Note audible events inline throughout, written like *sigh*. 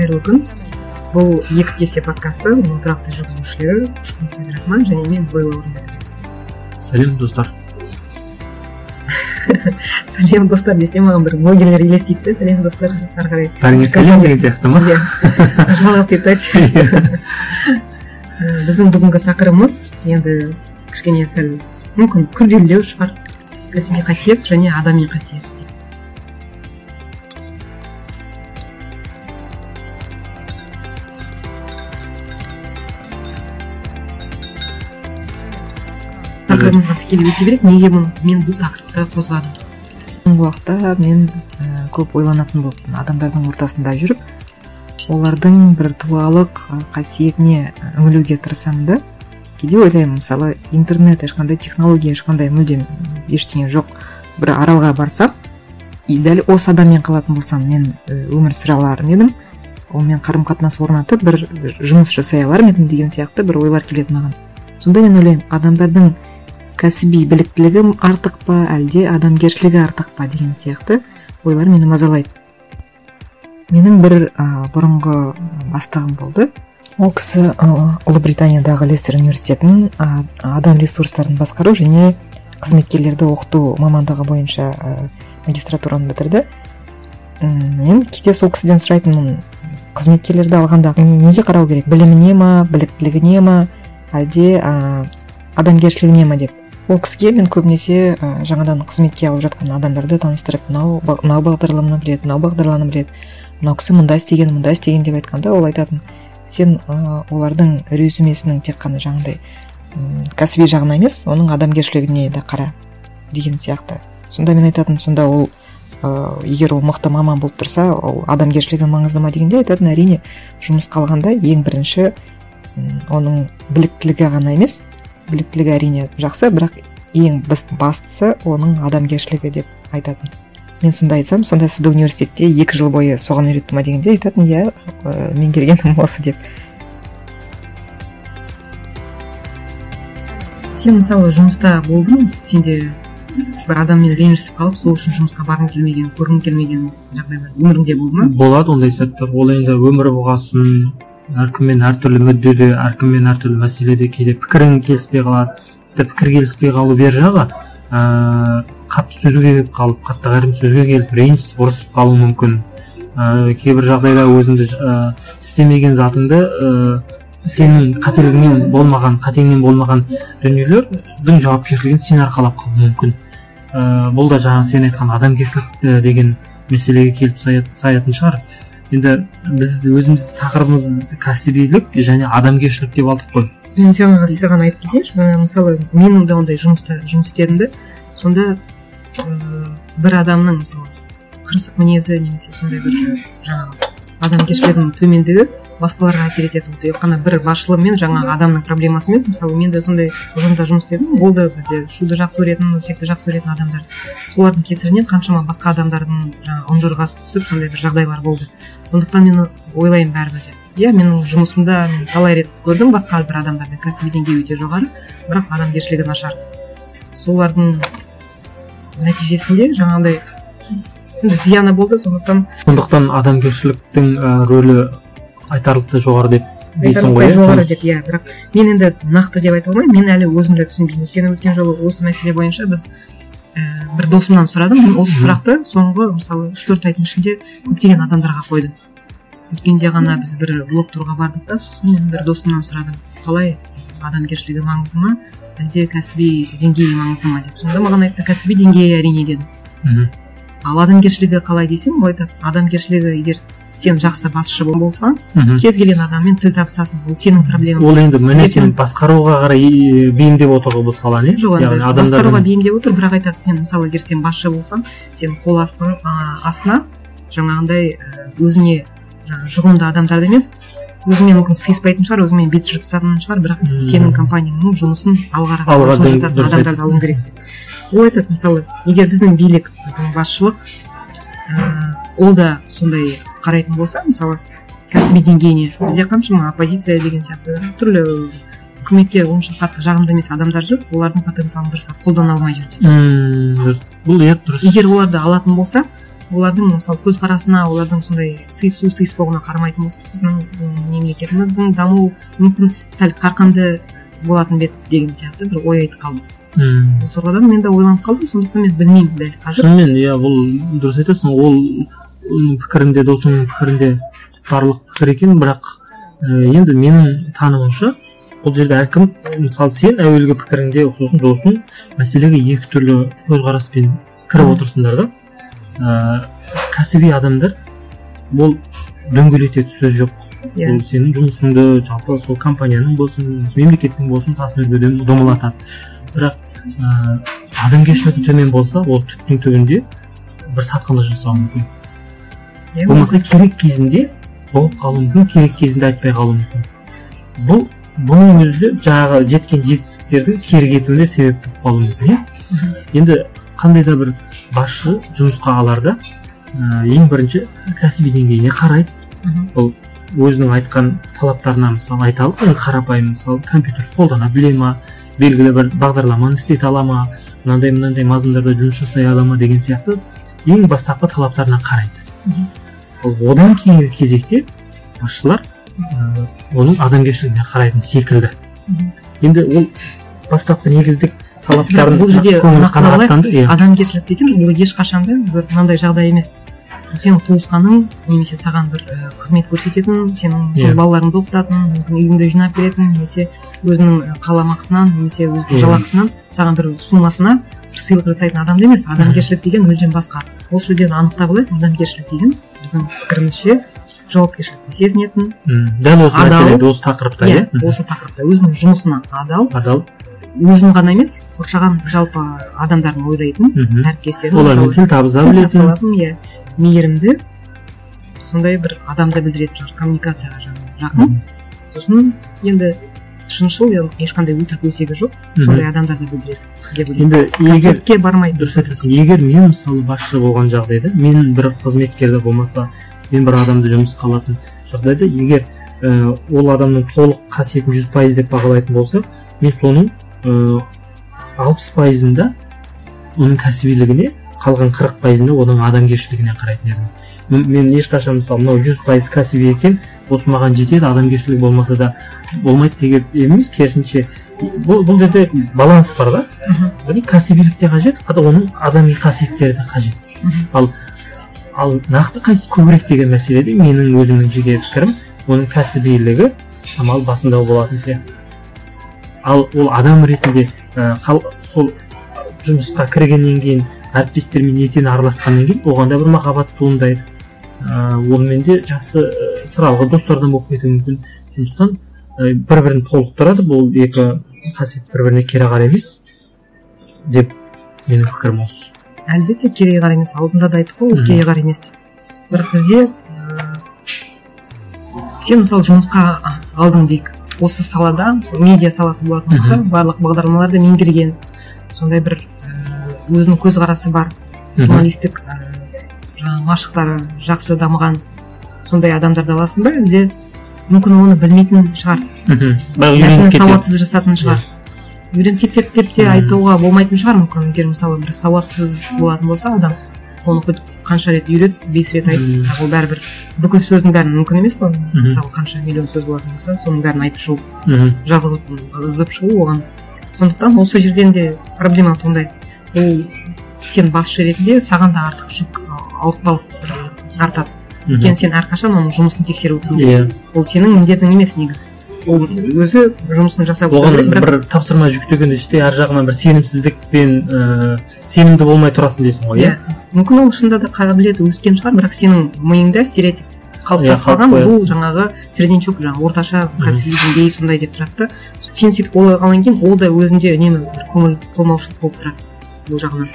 қайырлы күн бұл екі кесе подкасты оның тұрақты жүргізушілері ұшқын және мен белла орынбетова сәлем достар. *laughs* Сәлем достар десе маған бір блогерлер елестейді да сәлем достар ары қарай бәріңе сәлем деген сияқты ма иә жалғас біздің бүгінгі тақырыбымыз енді кішкене сәл мүмкін күрделілеу шығар кәсіби қасиет және адами қасиет. Тікелей өте берейік неге мен бұл тақырыпты қозғадым. Соңғы уақытта мен і көп ойланатын болыппын. Адамдардың ортасында жүріп олардың бір тұлғалық қасиетіне үңілуге тырысамын да. Кейде ойлаймын мысалы интернет ешқандай технология ешқандай мүлдем ештеңе жоқ. Бір аралға барсам и дәл осы адаммен қалатын болсам мен өмір сүре алар ма едім? Онымен қарым қатынас орнатып бір жұмыс жасай алар ма едім деген сияқты бір ойлар келеді маған. Сонда мен ойлаймын адамдардың кәсіби біліктілігі артық па әлде адамгершілігі артық па деген сияқты ойлар мені мазалайды. Менің бір ә, бұрынғы бастығым болды. Ол кісі ә, ұлыбританиядағы лестер университетінің ә, адам ресурстарын басқару және қызметкерлерді оқыту мамандығы бойынша ә, магистратураны бітірді. Мен кейде сол кісіден сұрайтынмын қызметкерлерді алғанда не, неге қарау керек? Біліміне ма біліктілігіне ма? Әлде ә, адамгершілігіне ма деп. Ол кісіге мен көбінесе ә, жаңадан қызметке алып жатқан адамдарды таныстырып мынау мынау бағдарламаны біледі мынау бағдарламаны біледі. Мынау кісі мында істеген мында істеген деп айтқанда ол айтатын сен ә, олардың резюмесінің тек қана жаңағыдай кәсіби жағына емес оның адамгершілігіне де қара деген сияқты. Сонда мен айтатын сонда ол ыыы егер ол мықты маман болып тұрса ол адамгершілігі маңызды ма дегенде айтатын әрине жұмысқа алғанда ең бірінші оның біліктілігі ғана емес біліктілігі әрине жақсы бірақ ең бас- бастысы оның адамгершілігі деп айтатын. Мен сонда айтсам сонда сізді университетте екі жыл бойы соған үйретті ма дегенде айтатын иә ә, меңгергенім осы деп. Сен мысалы жұмыста болдың сенде бір адаммен ренжісіп қалып сол үшін жұмысқа барғың келмеген көргің келмеген жағдайлар өміріңде болды ма? Болады ондай сәттер. Ол енді өмір болған соң әркіммен әртүрлі мүддеде әркіммен әртүрлі мәселеде кейде пікірің келіспей қалады тіпті пікір келіспей қалу бер жағы ыыы қатты сөзге келіп қалып қатты қайырым сөзге келіп ренжісіп ұрысып қалуы мүмкін. Ыыы кейбір жағдайда өзіңді ыыы істемеген затыңды ыыы сенің қателігіңнен болмаған қатеңнен болмаған дүниелердің жауапкершілігін сен арқалап қалуы мүмкін. Ыыы бұл да жаңағы сен айтқан адамгершілік деген мәселеге келіп саят- саятын шығар. Енді біз өзіміз тақырыбымыз кәсібилік және адамгершілік деп алдық қой. Мен жаңағы саған айтып кетейінші мысалы мен де ондай жұмыста жұмыс істедім де сонда ыыы бір адамның мысалы қырсық мінезі немесе сондай бір жаңағы адамгершілігінің төмендігі басқаларға әсер етеді ол тек қана бір басшылы мен жаңағы адамның проблемасы емес. Мысалы мен де сондай ұжымда жұмыс істедім. Болды бізде шуды жақсы көретін өсекті жақсы көретін адамдар. Солардың кесірінен қаншама басқа адамдардың жаңағы ұнжырғасы түсіп сондай бір жағдайлар болды. Сондықтан мен ойлаймын бәрібір де. Иә менің жұмысымда мен талай рет көрдім басқа бір адамдарды. Кәсіби деңгейі өте жоғары бірақ адамгершілігі нашар. Солардың нәтижесінде жаңағыдай енді зияны болды. Сондықтан сондықтан адамгершіліктің рөлі айтарлықтай жоғары деп дейсің ғой иә жоғары деп иә бірақ мен енді нақты деп айта алмаймын. Мен әлі өзім де түсінбеймін. Өйткені өткен жолы осы мәселе бойынша біз ііі бір досымнан сұрадым. Осы Мгм. сұрақты соңғы мысалы үш төрт айдың ішінде көптеген адамдарға қойдым. Өткенде ғана біз бір блог турға бардық та сосын мен бір досымнан сұрадым. Қалай? Адамгершілігі маңызды ма? Әлде кәсіби деңгейі маңызды ма деп сонда маған айтты кәсіби деңгейі әрине деді. Мхм. ал адамгершілігі қалай десем ол айтады. Адамгершілігі егер сен жақсы басшы болсаң мхм. кез келген адаммен тіл табысасың ол сенің проблемаң ол енді сен басқаруға қарай бейімдеп отыр ғой бұл саланы жоқ енді яғни басқаруға бейімдеп отыр бірақ айтады сен мысалы егер сен басшы болсаң сен қол астың астына жаңағындай ә, өзіне жұғымды адамдарды емес өзіңмен мүмкін сыйыспайтын шығар өзіңмен бет жыртысатын шығар бірақ Мм. сенің компанияңның жұмысын алға қарай жылжытатын адамдарды алуың керек деп ол айтады мысалы егер біздің билік біздің басшылық ыыы ол да сондай қарайтын болса мысалы кәсіби деңгейіне бізде қаншама оппозиция деген сияқты түрлі үкіметке онша қатты жағымды емес адамдар жүр олардың потенциалын дұрыстап қолдана алмай жүр дұрыс. бұл иә дұрыс. Егер оларды алатын болса олардың мысалы көзқарасына олардың сондай сыйысу сыйыспауына қарамайтын болсақ біздің мемлекетіміздің дамуы мүмкін. Сәл қарқынды болатын бе еді деген сияқты бір ой айтып қалдым. Ммм. Бұл тұрғыдан мен де ойланып қалдым сондықтан мен білмеймін дәл қазір. Шынымен иә бұл дұрыс айтасың. Ол оның пікірінде досыңның пікірінде барлық пікір екен. Бірақ ә, енді менің тануымша бұл жерде әркім мысалы сен әуелгі пікіріңде сосын досың мәселеге екі түрлі көзқараспен кіріп отырсыңдар да. Ә, кәсіби адамдар бұл дөңгелетеді сөз жоқ. Иә. Ол сенің жұмысыңды жалпы сол компанияның болсын мемлекеттің болсын өрге домалатады. Бірақ ыыы адамгершілігі төмен болса ол түптің түбінде бір сатқындық жасауы мүмкін. Иә, болмаса керек кезінде бұғып қалуы мүмкін керек кезінде айтпай қалуы мүмкін. Бұл бұның өзі де жаңағы жеткен жетістіктердің кері кетуіне себеп болып қалуы мүмкін иә? Енді қандай да бір басшы жұмысқа аларда ә, ең бірінші кәсіби деңгейіне қарайды ол өзінің айтқан талаптарына мысалы айталық енді қарапайым мысалы компьютерді қолдана біле ма белгілі бір бағдарламаны істете ала ма мынандай мынандай мазмұндарда жұмыс жасай ала ма деген сияқты ең бастапқы талаптарына қарайды. Ал одан кейінгі кезекте басшылар ә, оның адамгершілігіне қарайтын секілді. Енді ол бастапқы негіздік талаптарын бұл жерде иә. адамгершілік деген ол ешқашан да бір мынандай жағдай емес. Сенің туысқаның немесе саған бір қызмет көрсететін сенің Иә. балаларыңды оқытатын мүмкін үйіңді жинап беретін немесе өзінің қаламақысынан немесе өзінің Иә. жалақысынан саған бір суммасына сыйлық жасайтын адам емес. Адамгершілік деген мүлдем басқа. Осы жерден анықтап алайық адамгершілік деген біздің пікірімізше жауапкершілікті сезінетін М, дәл осы мәселеде осы тақырыпта иә иә? Осы тақырыпта. Өзінің жұмысына адал. Адал. Өзін ғана емес қоршаған жалпы адамдарын ойлайтын әріптестерін олармен тіл табыса білетін? иә. Мейірімді сондай бір адамды білдіретін коммуникацияға жақын. Сосын енді шыншыл ешқандай өтірік өсегі жоқ. Сондай адамдарды білдіреді деп ойлаймын енді егер бармайды дұрыс айтасың. Егер мен мысалы басшы болған жағдайда мен бір қызметкерді болмаса мен бір адамды жұмысқа алатын жағдайда егер ә, ол адамның толық қасиетін жүз пайыз деп бағалайтын болсақ мен соның ыыы алпыс пайызында оның кәсібилігіне қалған қырық пайызында оның адамгершілігіне қарайтын едім. Мен ешқашан мысалы мынау жүз пайыз кәсіби екен осы маған жетеді адамгершілігі болмаса да болмайды деген емес. керісінше бұл, бұл жерде баланс бар да. Яғни кәсібилік те қажет оның адами қасиеттері де қажет. Ал ал нақты қайсысы көбірек деген мәселеде менің өзімнің жеке пікірім оның кәсібилігі шамалы басымдау болатын сияқты. Ал ол адам ретінде ә, қал, сол жұмысқа кіргеннен кейін әріптестермен етене араласқаннан кейін оған да бір махаббат туындайды. Ыыы онымен де жақсы ә, сыралғы достардан болып кетуі мүмкін. Сондықтан ә, бір бірін толықтырады бұл екі қасиет бір біріне кереғар емес деп менің пікірім осы. Әлбетте кереғар емес. Алдында да айттық қой ол кереғар емес деп. Бірақ бізде сен мысалы жұмысқа алдың дейік. Осы салада мысалы медиа саласы болатын болса барлық бағдарламаларды меңгерген сондай бір өзінің көзқарасы бар журналистік жаңағы машықтары жақсы дамыған сондай адамдарды аласың ба әлде мүмкін оны білмейтін шығар? Мхм. Сауатсыз жасатын шығар. Үйреніп кетеді деп те айтуға болмайтын шығар мүмкін. егер мысалы бір сауатсыз болатын болса адам оны қанша рет үйрет бес рет айт бірақ ол бәрібір бүкіл сөздің бәрін мүмкін емес қой. Мысалы қанша миллион сөз болатын болса соның бәрін айтып шығу. Жазғызып жазып шығу оған. Сондықтан осы жерден де проблема туындайды ол сен басшы ретінде саған да артық жүк ауыртпалық артады. Өйткені сен әрқашан оның жұмысын тексеріп отыру иә. Керек ол сенің міндетің емес негізі. Ол өзі жұмысын жасап оған бір тапсырма жүктегенде іште ар жағынан бір сенімсіздікпен ііі сенімді болмай тұрасың дейсің ғой иә. иә? Мүмкін ол шынында да қабілеті өскен шығар бірақ сенің миыңда стереотип қалыптасып Иә, қалған бұл жаңағы среднячок жаңағы орташа кәсіби деңгей сондай деп тұрады да сен сөйтіп ойлағаннан кейін ол да өзінде үнемі бір көңіл толмаушылық болып тұрады. Бұл жағынан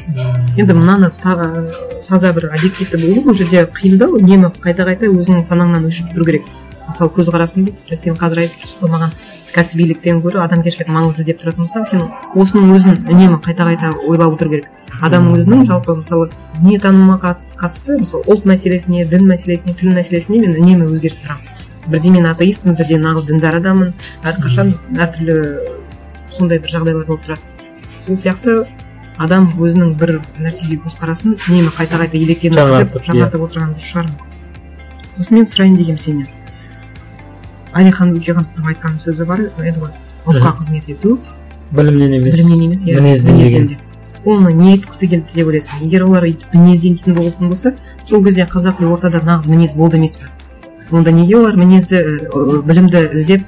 енді мынаны та- таза бір объективті болу бұл жерде қиындау үнемі қайта қайта өзіңнің санаңнан өшіп тұру керек. Мысалы көзқарасыңды тіпті сен қазір айтып тұрсың ғой маған кәсібиліктен гөрі адамгершілік маңызды деп тұратын болсаң сен осының өзін үнемі қайта қайта ойлап отыру керек. Адамның өзінің жалпы мысалы дүниетанымға қатыс- қатысты мысалы ұлт мәселесіне дін мәселесіне тіл мәселесіне мен үнемі өзгеріп тұрамын бірде мен атеистпін бірде нағыз діндар адаммын. Әрқашан әртүрлі сондай бір жағдайлар болып тұрады. Сол сияқты адам өзінің бір нәрсеге көзқарасын үнемі қайта қайта електеніп жаңартып, өткізіп жаңартып отырған дұрыс шығар сосын мен сұрайын дегенмін сенен әлихан бөкейхановтың айтқан сөзі бар еді ғой ұлтқа қызмет ету білімнен емес білімнен емес иә мінезден деген. оны не айтқысы келді деп ойлайсың. Егер олар өйтіп мінезден дейтін болатын болса сол кезде қазақи ортада нағыз мінез болды емес пе? Онда неге олар мінезді білімді іздеп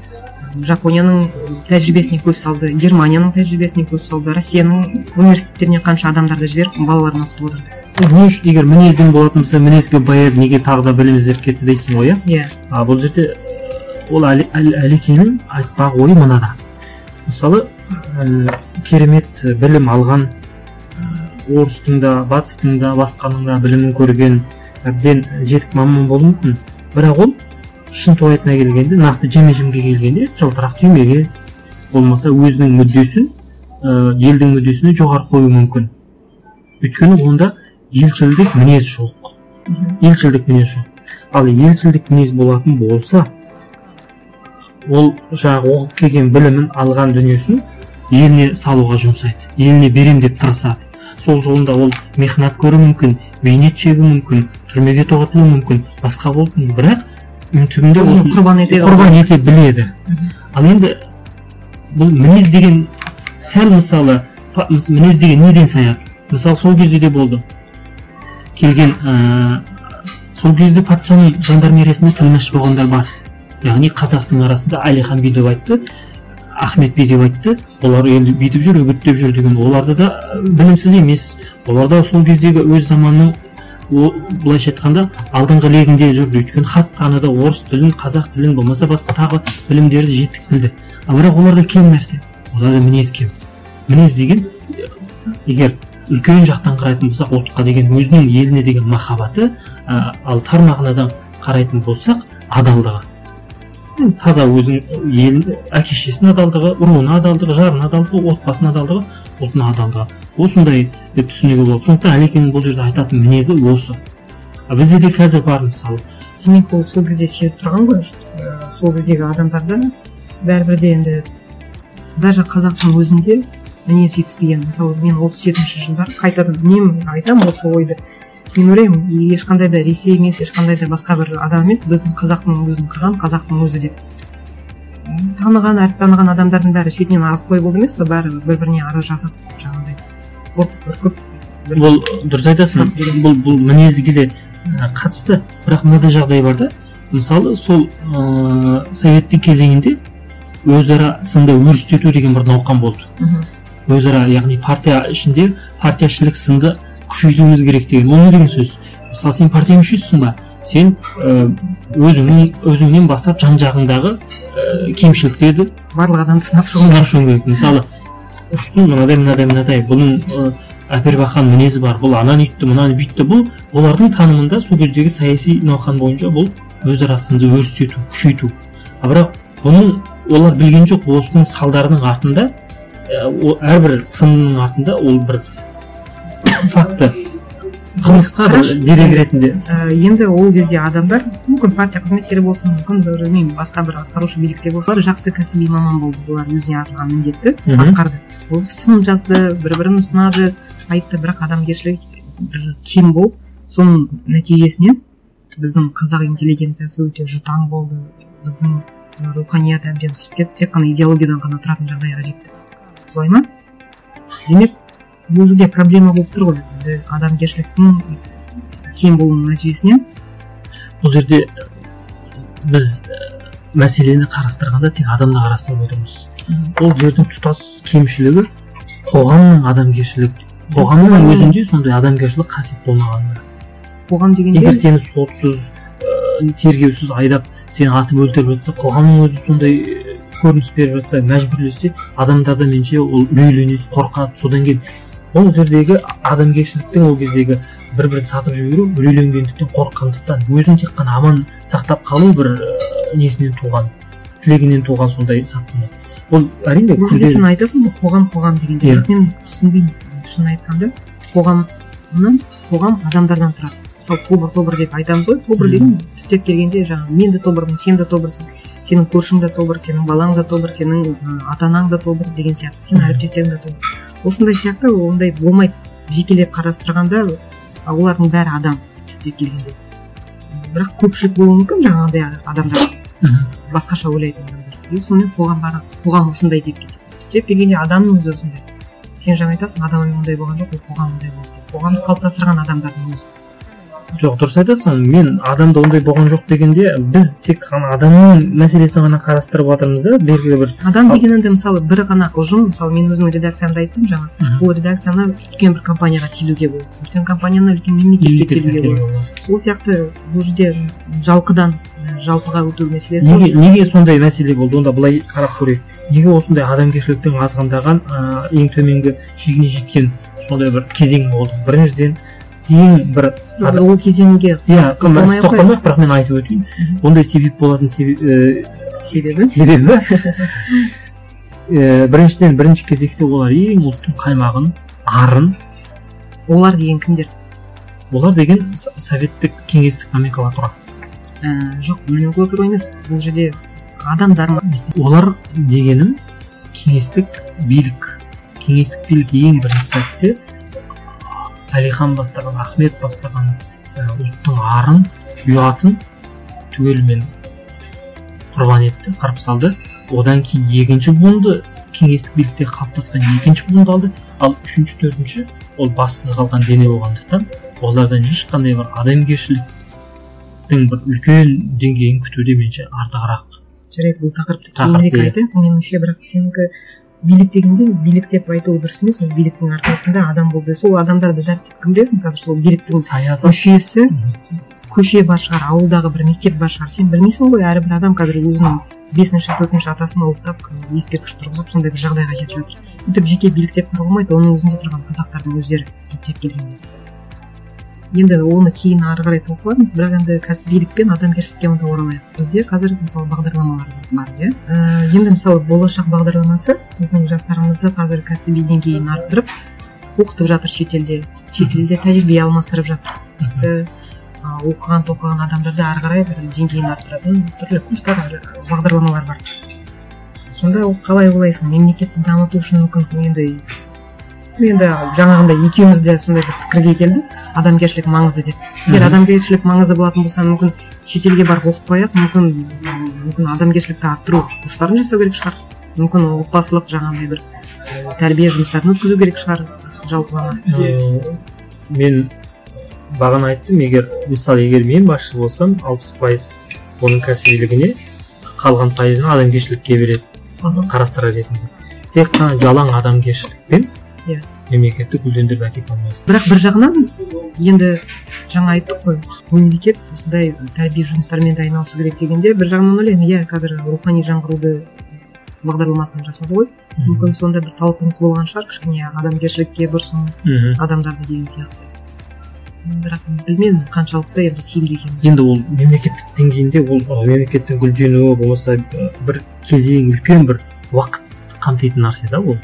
жапонияның тәжірибесіне көз салды германияның тәжірибесіне көз салды россияның университеттеріне қанша адамдарды жіберіп балаларын оқытып отырды не үшін егер мінезден болатын болса мінезге баяды неге тағы да білім іздеп кетті дейсің ғой иә? Иә. А бұл жерде ә, ол Әли- Әл- әлекеңнің айтпақ ойы мынада мысалы ә, керемет білім алған ә, орыстың да батыстың да басқаның да білімін көрген әбден жетік маман болуы мүмкін. Бірақ ол шынтуайтына келгенде нақты жеме жемге келгенде жылтырақ түймеге болмаса өзінің мүддесін ә, елдің мүддесіне жоғары қоюы мүмкін. Өйткені онда елшілдік мінез жоқ. Елшілдік мінез жоқ. Ал елшілдік мінез болатын болса ол жаңағы оқып келген білімін алған дүниесін еліне салуға жұмсайды. Еліне берем деп тырысады. Сол жолында ол мехнат көруі мүмкін бейнет шегуі мүмкін түрмеге тоғытылуы мүмкін басқа болуы мүмкін бірақ түбінде өзін құрбан етеді. ғой. құрбан ете біледі. Ал енді бұл мінез деген сәл мысалы мінез деген неден саяды мысалы сол кезде де болды. Келген ә, сол кезде патшаның жандармериясында тілмаш болғандар бар. Яғни қазақтың арасында әлихан би деп айтты ахмет би деп айтты. Олар енді бүйтіп жүр үгіттеп жүр деген. Оларды да білімсіз емес. Олар да сол кездегі өз заманның былайша айтқанда алдыңғы легінде жүрді. Өйткені хат таныды орыс тілін қазақ тілін болмаса басқа тағы білімдерді жетік білді а бірақ оларда кем нәрсе? Оларда мінез кем. Мінез деген егер үлкен жақтан қарайтын болсақ ұлтқа деген өзінің еліне деген махаббаты ә, ал тар мағынадан қарайтын болсақ адалдығы. Таза өзінің елін әке шешесінің адалдығы руына адалдығы жарына адалдығы отбасына адалдығы ұлтына адалдығы. Осындай деп түсінуге болады сондықтан әлекеңнің бұл жерде айтатын мінезі осы. А бізде де қазір бар мысалы демек ол сол кезде сезіп тұрған ғой ә, сол кездегі адамдарда бәрібір де енді даже қазақтың өзінде мінез жетіспеген. Мысалы мен отыз жетінші жылдары қайтадан үнемі айтамын осы ойды. Мен ойлаймын ешқандай да ресей емес ешқандай да басқа бір адам емес біздің қазақтың өзін қырған қазақтың өзі деп. Таныған әріп таныған адамдардың бәрі шетінен қой болды емес пе бәрі бір біріне ара жазып жаңағыдай қорқып үркіп бұл дұрыс айтасың бұл бұл мінезге де қатысты. Бірақ мынадай жағдай бар да. Мысалы сол ыыы советтік кезеңінде өзара сынды өрістету деген бір науқан болды. Мгм. өзара яғни партия ішінде партияшілік сынды күшейтуіміз керек деген. Ол не деген сөз? Мысалы сен партия мүшесісің ба? Сен ә, өзіңнен өзіңнен бастап жан жағыңдағы ә, кемшіліктерді барлық адамды сынап шығу сынап шығу керек. Мысалы ұштың мынадай мынадай мынадай. Бұның әпербақан мінезі бар. Бұл ананы үйтті мынаны бүйтті. Бұл олардың танымында сол кездегі саяси науқан бойынша бұл өзара сынды өрістету күшейту. А бірақ бұның олар білген жоқ осының салдарының артында әрбір сынның артында ол бір факті қылмысқа дерек ретінде. Енді ол кезде адамдар мүмкін партия қызметкері болсын мүмкін бір, білмеймін басқа бір атқарушы билікте болса жақсы кәсіби маман болды олар өзіне артылған міндетті атқарды. Ол сын жазды бір бірін сынады айтты бірақ адамгершілігі бір кем болып соның нәтижесінен біздің қазақ интеллигенциясы өте жұтаң болды. Біздің руханият әбден түсіп кетті тек қана идеологиядан ғана тұратын жағдайға жетті. Солай ма? Демек бұл жерде проблема болып тұр ғой енді адамгершіліктің кем болуының нәтижесінен бұл жерде біз ә, мәселені қарастырғанда тек адамды қарастырып отырмыз. Ол жердің тұтас кемшілігі қоғамның адамгершілік қоғамның өзінде сондай адамгершілік қасиет болмағанында қоғам дегенде егер сені сотсыз ә, тергеусіз айдап сені атып өлтіріп жатса қоғамның өзі сондай ә, көрініс беріп жатса мәжбүрлесе адамдар да меніңше ол үрейленеді қорқады. Содан кейін ол жердегі адамгершіліктің ол кездегі бір бірін сатып жіберу үрейленгендіктен қорыққандықтан өзін тек қана аман сақтап қалу бір ә, несінен туған тілегінен туған сондай сатқындық. Ол әрине бұл сен айтасың ғой қоғам қоғам дегенде Иә. бірақ мен түсінбеймін шын айтқанда қоғамнан қоғам адамдардан тұрады. Мысалы тобыр тобыр деп айтамыз ғой. Тобыр деген түптеп келгенде жаңағы мен де тобырмын сен де тобырсың сенің көршің де тобыр сенің балаң да тобыр сенің ата анаң да тобыр деген сияқты сенің әріптестерің де тобыр. Осындай сияқты ондай болмайды. Жекелеп қарастырғанда олардың бәрі адам түптеп келгенде. Бірақ көпшілік болуы мүмкін жаңағындай адамдар. Басқаша ойлайтын адамдар. И сонымен қоғам бары қоғам осындай деп кетеді. Түптеп келгенде адамның өзі осындай. Сен жаңа айтасың адам ондай болған жоқ ол қоғам ондай болды қоғамды қалыптастырған адамдардың өзі. Жоқ дұрыс айтасың мен адамда ондай болған жоқ дегенде біз тек қана адамның мәселесін ғана қарастырып жатырмыз да белгілі бір. Адам деген енді мысалы бір ғана ұжым мысалы мен өзімнің редакциямда айттым жаңа. Бұл редакцияны үлкен бір компанияға телуге болады үлкен компанияны үлкен мемлекетке телуге болады сол сияқты бұл жерде жалқыдан і, жалпыға өту мәселесі неге неге сондай мәселе болды? Онда былай қарап көрейік. Неге осындай адамгершіліктің азғындаған ыыы ең төменгі шегіне жеткен сондай бір кезең болды? Біріншіден ең бір ол кезеңге иә тоқталмай ақ бірақ мен айтып өтейін. Ондай себеп болатын ііі себебі? себебі? Ііі *laughs* біріншіден бірінші кезекте олар ең ұлттың қаймағын арын олар деген кімдер? олар деген советтік кеңестік номенклатура. Ә, жоқ номенклатура емес бұл жерде адамдар ма? Олар дегенім кеңестік билік. Кеңестік билік ең бірінші сәтте әлихан бастаған ахмет бастаған ә, ұлттың арын ұятын түгелімен құрбан етті қырып салды. Одан кейін екінші буынды кеңестік билікте қалыптасқан екінші буынды алды. Ал үшінші төртінші ол бассыз қалған дене болғандықтан олардан ешқандай бір адамгершіліктің бір үлкен деңгейін күтуде меніңше артығырақ. жарайды бұл тақырыпты Тақырып, кейінірек айтайық меніңше бірақ сенікі билік дегенде билік деп айту дұрыс емес. Ол биліктің арқасында адам болды. Сол адамдарды дәріптеп кім білесің қазір сол биліктің саясат. мүшесі көше бар шығар ауылдағы бір мектеп бар шығар. Сен білмейсің ғой әрбір адам қазір өзінің бесінші төртінші атасын ұлықтап ескерткіш тұрғызып сондай бір жағдайға жетіп жатыр. Өйтіп жеке билік деп қарауға болмайды оның өзінде тұрған қазақтардың өздері түптеп келгенде енді оны кейін ары қарай талқылармыз бірақ енді кәсібилік пен адамгершілікке онда оралайық бізде қазір мысалы бағдарламалар бар иә? Ііі, енді мысалы болашақ бағдарламасы біздің жастарымызды қазір кәсіби деңгейін арттырып оқытып жатыр шетелде. Шетелде тәжірибе алмастырып жатыр. Оқыған тоқыған адамдарды ары қарай бір деңгейін арттыратын түрлі курстар бағдарламалар бар. Сонда ол қалай ойлайсың? Мемлекетті дамыту үшін мүмкін енді енді жаңағындай екеуміз де сондай бір пікірге келдік. Адамгершілік маңызды деп. Егер адамгершілік маңызды болатын болса мүмкін шетелге барып оқытпай ақ мүмкін мүмкін адамгершілікті арттыру курстарын жасау керек шығар. Мүмкін отбасылық жаңағындай бір тәрбие жұмыстарын өткізу керек шығар жалпылама мен бағана айттым егер мысалы егер мен басшы болсам алпыс пайыз оның кәсібилігіне қалған пайызын адамгершілікке береді Мхм. қарастырар ретінде тек қана жалаң адамгершілікпен Иә. Мемлекетті гүлдендіріп әкете алмайсың. Бірақ бір жағынан енді жаңа айттық қой мемлекет осындай тәрбие жұмыстарымен де айналысу керек дегенде бір жағынан ойлаймын иә қазір рухани жаңғыруды бағдарламасын жасады ғой. Мүмкін сонда бір талпыныс болған шығар кішкене адамгершілікке бұрсын адамдарды деген сияқты. Бірақ білмедім қаншалықты енді тиімді екенін. Енді ол мемлекеттік деңгейінде ол мемлекеттің гүлденуі болмаса бір кезең үлкен бір уақыт қамтитын нәрсе да ол.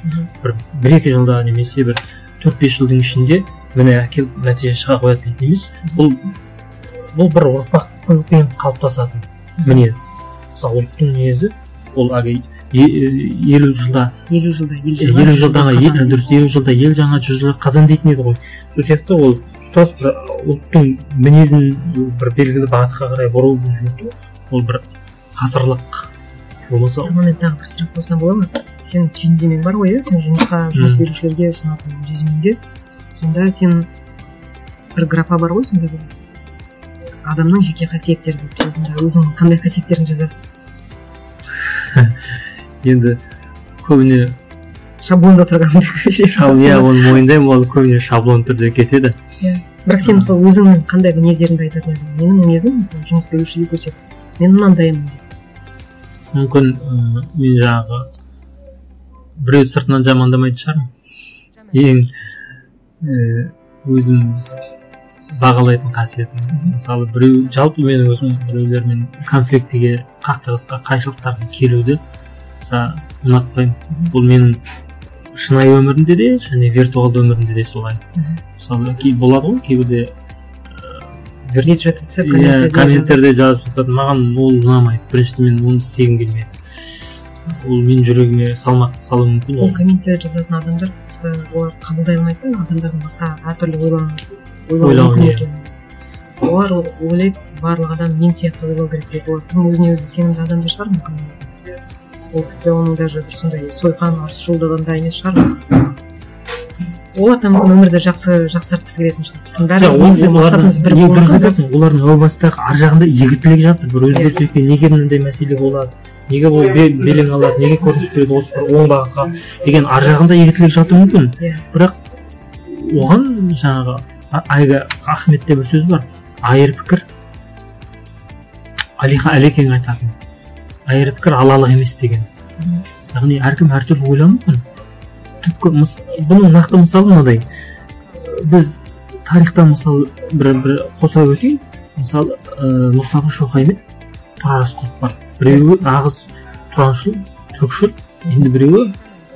Бір бір екі жылда немесе бір төрт бес жылдың ішінде міне әкеліп нәтиже шыға қояды дейтін емес бұл бұл бір ұрпақпен қалыптасатын мінез мысалы ұлттың мінезі. Ол әлгі елу жылда. Елу жылда елу жылда дұрыс елу жылда ел жаңа жүз жылда қазан дейтін еді ғой. Сол сияқты ол тұтас бір ұлттың мінезін бір белгілі бағытқа қарай бұру ол бір ғасырлық болмаса. Тағы бір сұрақ қойсам бола ма? Сен түйіндемең бар ғой иә сен жұмысқа жұмыс берушілерге ұсынатын резюмеңде. Сонда сен бір графа бар ғой сонда бір адамның жеке қасиеттері деп сен сонда өзің қандай қасиеттерін жазасың? *laughs* Енді көбіне шаблонда тұрған *laughs* иә оны мойындаймын ол көбіне шаблон түрде кетеді. Бірақ сен мысалы өзіңнің қандай мінездеріңді айтатын едің? Менің мінезім мысалы жұмыс берушіге көрсет мен мынандаймын деп. Мүмкін мен жаңағы біреуді сыртынан жамандамайтын шығармын. Ең өзім бағалайтын қасиетім. Мысалы біреу жалпы менің өзім біреулермен конфликтіге қақтығысқа қайшылықтарға келуді аса ұнатпаймын. Бұл менің шынайы өмірімде де және виртуалды өмірімде де солай. Мысалы болады ғой кейбірде бет жатса иә комменттерде жазып жатады маған ол ұнамайды. Біріншіден мен оны істегім келмеді ол менің жүрегіме салмақ салуы мүмкін ол комментарий жазатын адамдар просто олар қабылдай алмайды адамдардың басқа әртүрлі ойлауы мүмкін иә. олар ойлайды барлық адам мен сияқты ойлау керек деп олар тым өзіне өзі сенімді адамдар шығар мүмкін. Ол тіпті оның даже бір сондай сойқан ұрысшылдығында емес шығар. Олар да мүмкін өмірді жақсы жақсартқысы келетін шығар. Олардың әу бастағы ар жағында игі тілек жатыр. Бір өзгеріс екен неге мынандай мәселе болады неге ол бе- белең алады неге көрініс береді осы бір оң бағытқа деген ар жағында игі тілек жатуы мүмкін. Иә. бірақ оған жаңағы айга ахметте бір сөз бар. Айыр пікір. Алиха әлекең айтатын. Айыр пікір алалық емес деген. Яғни әркім әртүрлі ойлауы мүмкін. Түпкі мыс- бұның нақты мысалы мынадай? Біз тарихтан мысалы бір бір қоса өтейін. Мысалы ә, мұстафа шоқай мен тұрар рысқұлов бар біреуі нағыз тұраншыл түркшіл енді біреуі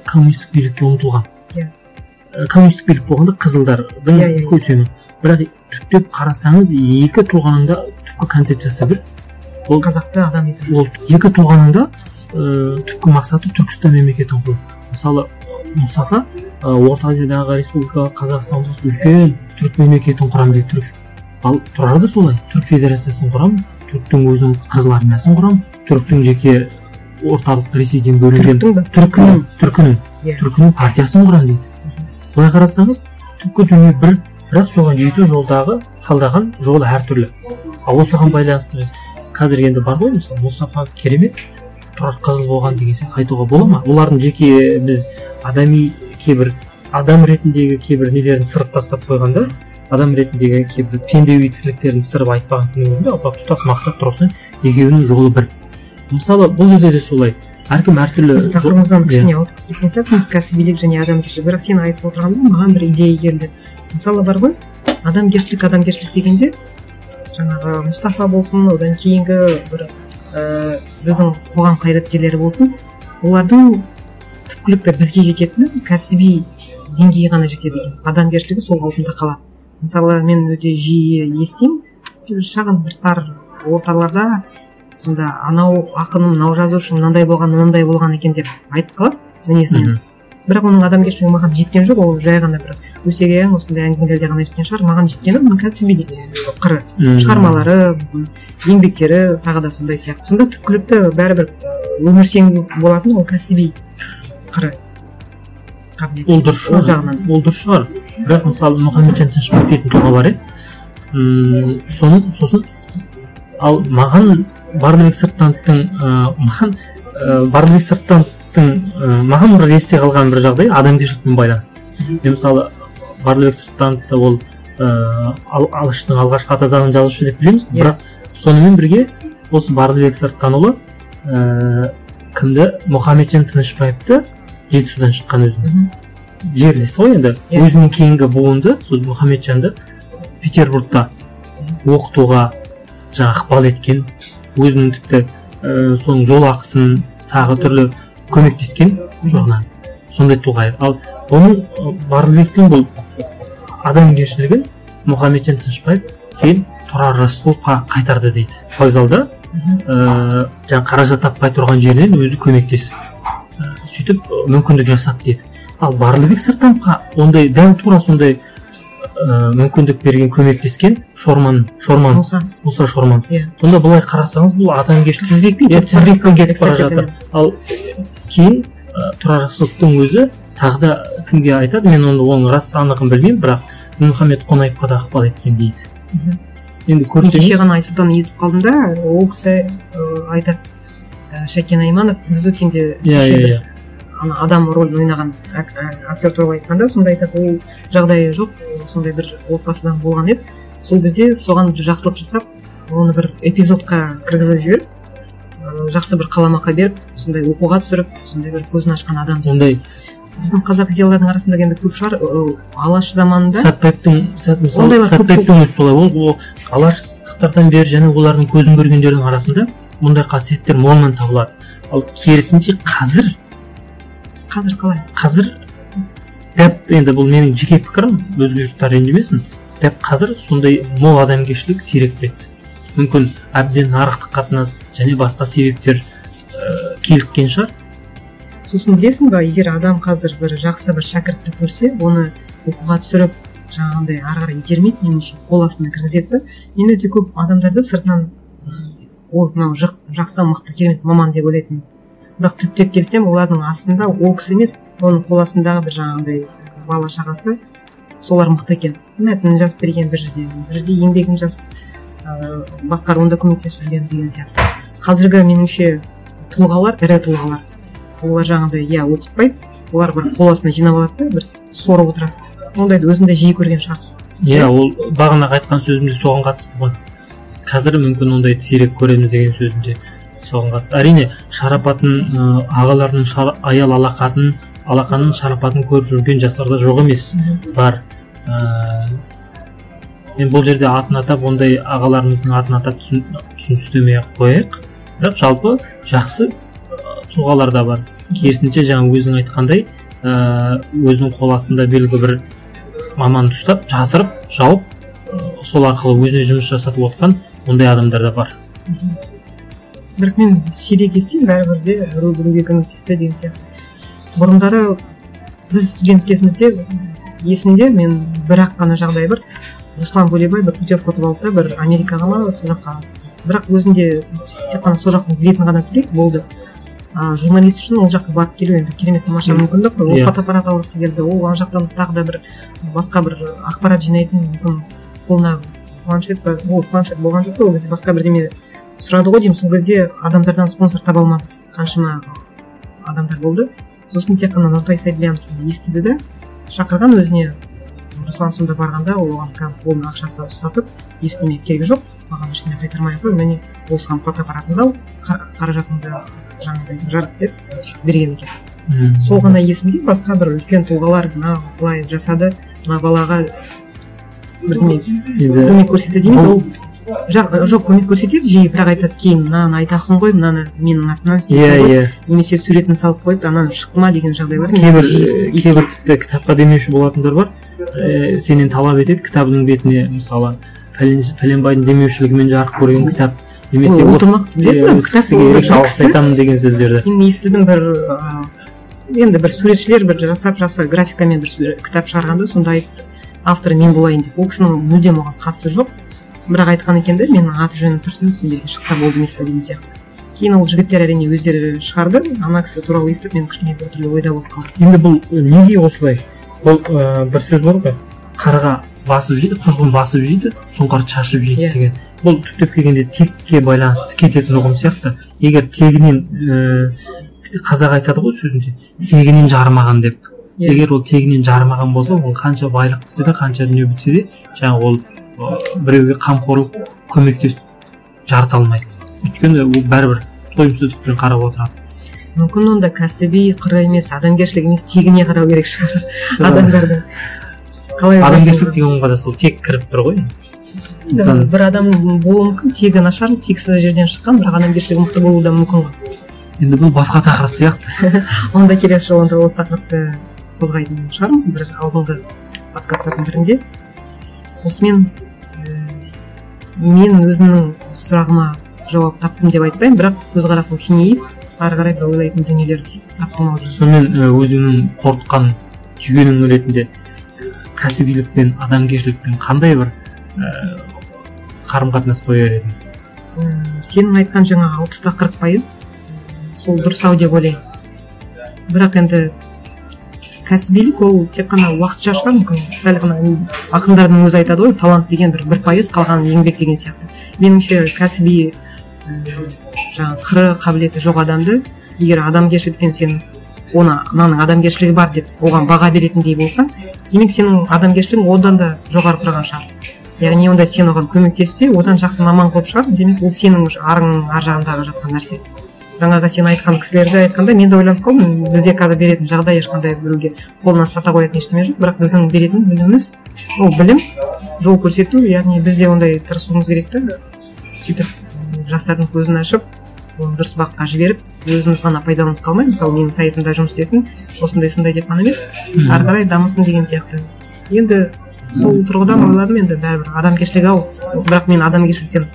коммунистік билікке ұмтылған. Иә. Коммунистік билік болғанда қызылдардың Иә, иә. көсемі. Бірақ түптеп қарасаңыз екі тұлғаның да түпкі концепциясы бір. Ол қазақты адам ол екі тұлғаның да ыыы түпкі мақсаты түркістан мемлекетін құру. Мысалы мұстафа орта азиядағы республика қазақстан осы үлкен түрік мемлекетін құрамын дейді түрік. Ал тұрар да солай түрік федерациясын құрамын түріктің өзінің қызыл армиясын құрамын түріктің жеке орталық ресейден бөлінген түркінің түркінің Иә. түркінің партиясын құрамын дейді. Былай қарасаңыз түпкі дүние бір бірақ соған жету жолдағы талдаған жолы әртүрлі. Ал осыған байланысты біз қазір енді бар ғой мысалы мұстафа керемет. Тұрар қызыл болған деген сияқты айтуға бола ма? Олардың жеке біз адами кейбір адам ретіндегі кейбір нелерін сырып тастап қойғанда адам ретіндегі кейбір пендеуи тірліктерін сырып айтпаған күннің өзінде ал тұтас мақсат тұрғысынан екеуінің жолы бір. Мысалы бұл жерде де солай. Әркім әртүрлі біз тақырыбымыздан иә. кішкене ауытқып кеткен сияқтымыз кәсібилік және адамгершілік. Бірақ сен айтып отырғанда маған бір идея келді. Мысалы бар ғой адамгершілік адамгершілік дегенде жаңағы мұстафа болсын одан кейінгі бір ііі біздің қоғам қайраткерлері болсын олардың түпкілікті бізге жететіні кәсіби деңгейі ғана жетеді екен. Адамгершілігі сол қалпында қалады. Мысалы мен өте жиі естимін. Шағын бір тар орталарда сонда анау ақын мынау жазушы мынандай болған мынандай болған екен деп айтып қалады мінезінен. Бірақ оның адамгершілігі маған жеткен жоқ ол жай ғана бір өсек осындай әңгімелерде ғана естіген шығар. Маған жеткені оның кәсіби қыры шығармалары еңбектері тағы да сондай сияқты. Сонда түпкілікті бәрібір өміршең болатын ол кәсіби қыры ол дұрыс ол жағынан. Ол дұрыс шығар. Бірақ мысалы мұхамеджан тынышбаев дейтін тұлға бар иә Мм, соның сосын ал маған барлыбек сырттановтың маған барлыбек сырттановтың ыыы маған бір есте қалған бір жағдай адамгершілікпен байланысты. Мен мысалы барлыбек сырттановты ол ыыы ал- алаштың алғашқы ата заңын жазушы деп білеміз ғой. Иә. бірақ сонымен бірге осы барлыбек сырттанұлы ыыы кімді? Мұхамеджан тынышбаевты жетісудан шыққан өзі. Мгм. жерлесі ғой енді. Иә. өзінің кейінгі буынды сол мұхамеджанды петербургта оқытуға жаңағы ықпал еткен. Өзінің тіпті ііі соның жол ақысын тағы түрлі көмектескен жағынан. Сондай тұлға ал оның барлыбектің бұл адамгершілігін мұхамеджан тынышбаев кейін тұрар рысқұловқа қайтарды дейді. Вокзалда ыыы жаңағы қаражат таппай тұрған жерінен өзі көмектесіп сөйтіп мүмкіндік жасады дейді. Ал барлыбек сырттановқа ондай дәл тура сондай ыыы мүмкіндік берген көмектескен шорман шорман мұса. Мұса шорман. Иә. Сонда былай қарасаңыз бұл адамгершілік тізбекпен тізбекпен кетіп бара жатыр. ал кейін ы, тұрар рысқұловтың өзі тағы да кімге айтады? Мен оны оның рас анығын білмеймін бірақ мұхаммед қонаевқа да ықпал еткен дейді енді мен кеше көрсеңіз ғана айсұлтан естіп қалдым да ол кісі айтады ә, шәкен айманов біз өткенде иә иә иә. ана адам рөлін ойнаған ак- ә, актер туралы айтқанда сонда айтады ол жағдайы жоқ сондай бір отбасыдан болған еді. Сол кезде соған бір жақсылық жасап оны бір эпизодқа кіргізіп жіберіп жақсы бір қаламақы беріп сондай оқуға түсіріп сондай бір көзін ашқан адам. Ондай. Біздің қазақ зиялылардың арасында енді көп шығар алаш заманында. Сәтбаевтың сәт мысалы сәтбаевтың өзі солай ол алаштықтардан бері және олардың көзін көргендердің арасында мұндай қасиеттер молынан табылады. Ал керісінше қазір қазір қалай? қазір дәп енді бұл менің жеке пікірім өзге жұрттар ренжімесін. Дәп қазір сондай мол адамгершілік сиреп кетті мүмкін әбден нарықтық қатынас және басқа себептер ііі киліккен шығар. Сосын білесің ба егер адам қазір бір жақсы бір шәкіртті көрсе оны оқуға түсіріп жаңағындай ары қарай итермейді меніңше қол астына кіргізеді да. Мен өте көп адамдарды сыртынан ой мынау жақ- жақсы мықты керемет маман деп ойлайтынмын. Бірақ түптеп келсем олардың астында ол кісі емес оның қол астындағы бір жаңағындай бала шағасы солар мықты екен. Мәтінін жазып берген бір жерде бір жерде еңбегін жазып ыыы басқаруында көмектесіп жүрген деген сияқты. Қазіргі меніңше тұлғалар ірі тұлғалар. Олар жаңағыдай иә оқытпайды олар бір қол астына жинап алады да бір сорып отырады. Ондайды өзің де жиі көрген шығарсың иә ол бағанағы айтқан сөзім де соған қатысты ғой. Қазір мүмкін ондайды сирек көреміз деген сөзім де соған қатысты. Әрине шарапатын ыыы ағалардың шара- аял алақатын алақанын шарапатын көріп жүрген жастар да жоқ емес. Бар. Ыыы мен бұл жерде атын атап ондай ағаларымыздың атын атап түсін түсіністемей ақ қояйық. Бірақ жалпы жақсы тұлғалар да бар. Керісінше жаңа өзің айтқандай өзінің қол астында белгілі бір маманды ұстап жасырып жауып сол арқылы өзіне жұмыс жасатып отқан ондай адамдар да бар. Бірақ мен сирек естимін бәрібір де біреу біреуге көмектесті деген сияқты. Бұрындары біз студент кезімізде есімде мен бір ақ қана жағдай бар. Руслан бөлебай бір путевка ұтып алды да бір америкаға ма сол жаққа бірақ өзінде тек қана сол жақтың билетін ғана төлейді болды. А журналист үшін ол жаққа барып келу енді керемет тамаша мүмкіндік қой. Ол Иә. фотоаппарат алғысы келді ол ана жақтан тағы да бір басқа бір ақпарат жинайтын мүмкін қолына планшет па ол планшет болған жоқ қой ол кезде басқа бірдеме сұрады ғой деймін. Сол кезде адамдардан спонсор таба алмады. Қаншама адамдар болды. Сосын тек қана нұртай сабильянов естіді да шақырған өзіне руслан сонда барғанда ол оған кәдімгі қолына ақшасы ұстатып ештеңе керегі жоқ. Маған ештеңе қайтармай ақ қой міне осыған фотоаппаратыңды ал қа- қаражатыңды жаңағыдай жарат деп сөйтіп берген екен. Сол ғана есімде басқа бір үлкен тұлғалар мына былай жасады. Мына балаға бірдеңе көмек көрсетті бұл- ол жоқ көмек көрсетеді жиі бірақ айтады кейін мынаны айтасың ғой мынаны менің атымнан істейсің иә ғой. иә. Немесе суретін салып қойып ананы шықты ма деген жағдайлар кейбір естимін. кейбір тіпті кітапқа демеуші болатындар бар. Ііі сенен талап етеді кітабының бетіне мысалы пәлен пәленбайдың демеушілігімен жарық көрген кітап немесе білесің кісіге ерекше алғыс айтамын деген сөздерді. Мен естідім бір ыыы, енді бір суретшілер бір жасап жаса графикамен бір кітап шығарғанда сонда айтты авторы мен болайын деп. Ол кісінің мүлдем оған қатысы жоқ. Бірақ айтқан екен да менің аты жөнім тұрсын сендерге шықса болды емес пе? деген сияқты. Кейін ол жігіттер әрине өздері шығарды. Ана кісі туралы естіп мен кішкене біртүрлі ойда болып қалдым. Енді бұл неге осылай? Бұл ыыы бір сөз бар ғой. Қарға басып жейді құзғын басып жейді сұңқар шашып жейді Иә. деген. Бұл түптеп келгенде текке байланысты кететін ұғым сияқты. Егер тегінен ііі қазақ айтады ғой сөзінде тегінен жарымаған деп. Иә. егер ол тегінен жарымаған болса ол қанша байлық бітсе де қанша дүние бітсе де жаңағы ол біреуге қамқорлық көмектесіп жарыта алмайды. Өйткені ол бәрібір тойымсыздықпен қарап отырады. Мүмкін онда кәсіби қыры емес адамгершілік емес тегіне қарау керек шығар адамдардың қалай адамгершілік деген ұғымға да сол тек кіріп тұр ғой. Да, сондықтан бір адам болуы мүмкін тегі нашар тексіз жерден шыққан бірақ адамгершілігі мықты болуы да мүмкін ғой. Енді бұл басқа тақырып сияқты. *laughs* Онда келесі жолы онда осы тақырыпты қозғайтын шығармыз бір алдыңғы подкасттардың бірінде. Осымен мен өзімнің сұрағыма жауап таптым деп айтпаймын бірақ көзқарасым кеңейіп ары қарай да ойлайтын дүниелер таптым ау деймін сонымен өзіңнің қорытқан түйгенің ретінде кәсібилік пен адамгершіліктің қандай бір ііі қарым қатынас қояр едің? Сенің айтқан жаңағы алпыста қырық пайыз сол дұрыс ау деп ойлаймын. Бірақ енді кәсібилік ол тек қана уақытша шығар мүмкін сәл ғана ақындардың өзі айтады ғой талант деген бір бір пайыз қалған еңбек деген сияқты. Меніңше кәсіби жаңағы қыры қабілеті жоқ адамды егер адамгершілікпен сен оны мынаның адамгершілігі бар деп оған баға беретіндей болсаң демек сенің адамгершілігің одан да жоғары тұрған шығар. Яғни онда сен оған көмектес те одан жақсы маман қылып шығар демек ол сенің арыңның ар жағындағы жатқан нәрсе. Жаңағы сен айтқан кісілерді айтқанда мен де ойланып қалдым бізде қазір беретін жағдай ешқандай біреуге қолына ұстата қоятын ештеңе жоқ бірақ біздің беретін біліміміз ол білім жол көрсету яғни біз де ондай тырысуымыз керек та. Сөйтіп жастардың көзін ашып оны дұрыс бағытқа жіберіп өзіміз ғана пайдаланып қалмай мысалы менің сайтымда жұмыс істесін осындай сондай деп қана емес ары қарай дамысын деген сияқты. Енді сол тұрғыдан ойладым енді бәрібір адамгершілік ау. Бірақ мен адамгершіліктен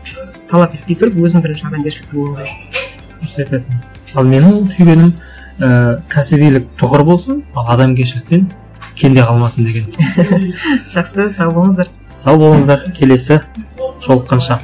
талап етпей тұрып өзім бірінші адамгершілікті болуым керек дұрыс айтасың ал менің түйгенім ә, кәсібилік тұғыр болсын ал адамгершіліктен кенде қалмасын деген. *laughs* Жақсы сау болыңыздар. Сау болыңыздар келесі жолыққанша.